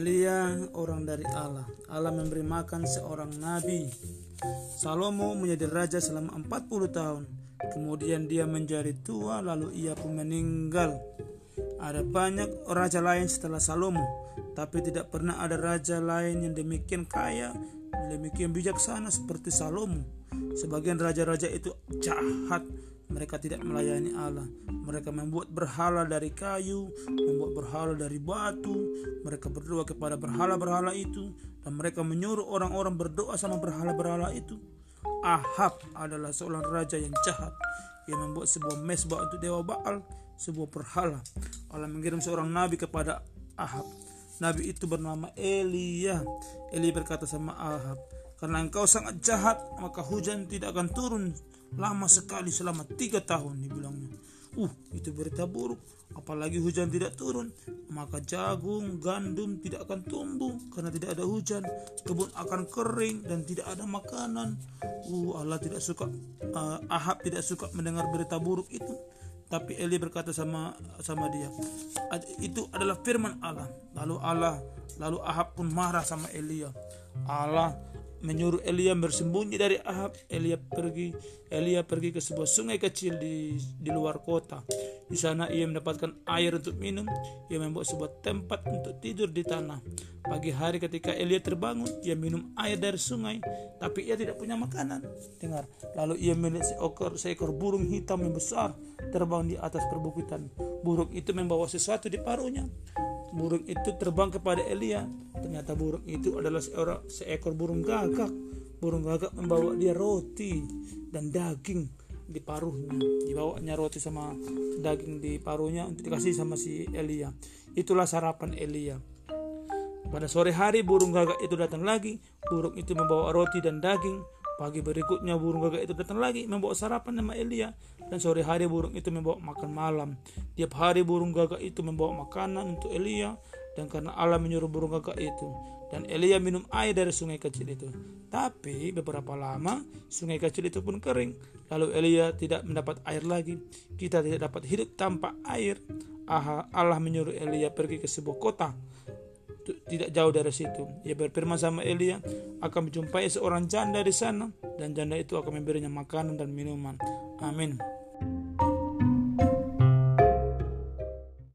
dari Allah. Allah memberi makan seorang nabi. Salomo menjadi raja selama 40 tahun. Kemudian dia menjadi tua lalu ia pun meninggal. Ada banyak raja lain setelah Salomo, tapi tidak pernah ada raja lain yang demikian kaya, demikian bijaksana seperti Salomo. Sebagian raja-raja itu jahat, mereka tidak melayani Allah. Mereka membuat berhala dari kayu, membuat berhala dari batu. Mereka berdoa kepada berhala-berhala itu, dan mereka menyuruh orang-orang berdoa sama berhala-berhala itu. Ahab adalah seorang raja yang jahat. Ia membuat sebuah mesbah untuk dewa Baal, sebuah berhala. Allah mengirim seorang nabi kepada Ahab. Nabi itu bernama Elia. Elia berkata sama Ahab, karena engkau sangat jahat, maka hujan tidak akan turun lama sekali selama tiga tahun dibilangnya. Uh, itu berita buruk. Apalagi hujan tidak turun, maka jagung, gandum tidak akan tumbuh karena tidak ada hujan. Kebun akan kering dan tidak ada makanan. Uh, Allah tidak suka, uh, Ahab tidak suka mendengar berita buruk itu. Tapi Eli berkata sama sama dia, itu adalah firman Allah. Lalu Allah, lalu Ahab pun marah sama Elia. Allah menyuruh Elia bersembunyi dari Ahab. Elia pergi, Elia pergi ke sebuah sungai kecil di di luar kota. Di sana ia mendapatkan air untuk minum. Ia membuat sebuah tempat untuk tidur di tanah. Pagi hari ketika Elia terbangun, ia minum air dari sungai, tapi ia tidak punya makanan. Dengar, lalu ia melihat seekor seekor burung hitam yang besar terbang di atas perbukitan. Burung itu membawa sesuatu di paruhnya burung itu terbang kepada Elia. Ternyata burung itu adalah seorang, seekor burung gagak. Burung gagak membawa dia roti dan daging di paruhnya. Dibawanya roti sama daging di paruhnya untuk dikasih sama si Elia. Itulah sarapan Elia. Pada sore hari burung gagak itu datang lagi. Burung itu membawa roti dan daging. Pagi berikutnya burung gagak itu datang lagi membawa sarapan nama Elia dan sore hari burung itu membawa makan malam. Tiap hari burung gagak itu membawa makanan untuk Elia dan karena Allah menyuruh burung gagak itu dan Elia minum air dari sungai kecil itu. Tapi beberapa lama sungai kecil itu pun kering. Lalu Elia tidak mendapat air lagi. Kita tidak dapat hidup tanpa air. Allah menyuruh Elia pergi ke sebuah kota tidak jauh dari situ. Ia berfirman sama Elia akan menjumpai seorang janda di sana dan janda itu akan memberinya makanan dan minuman. Amin.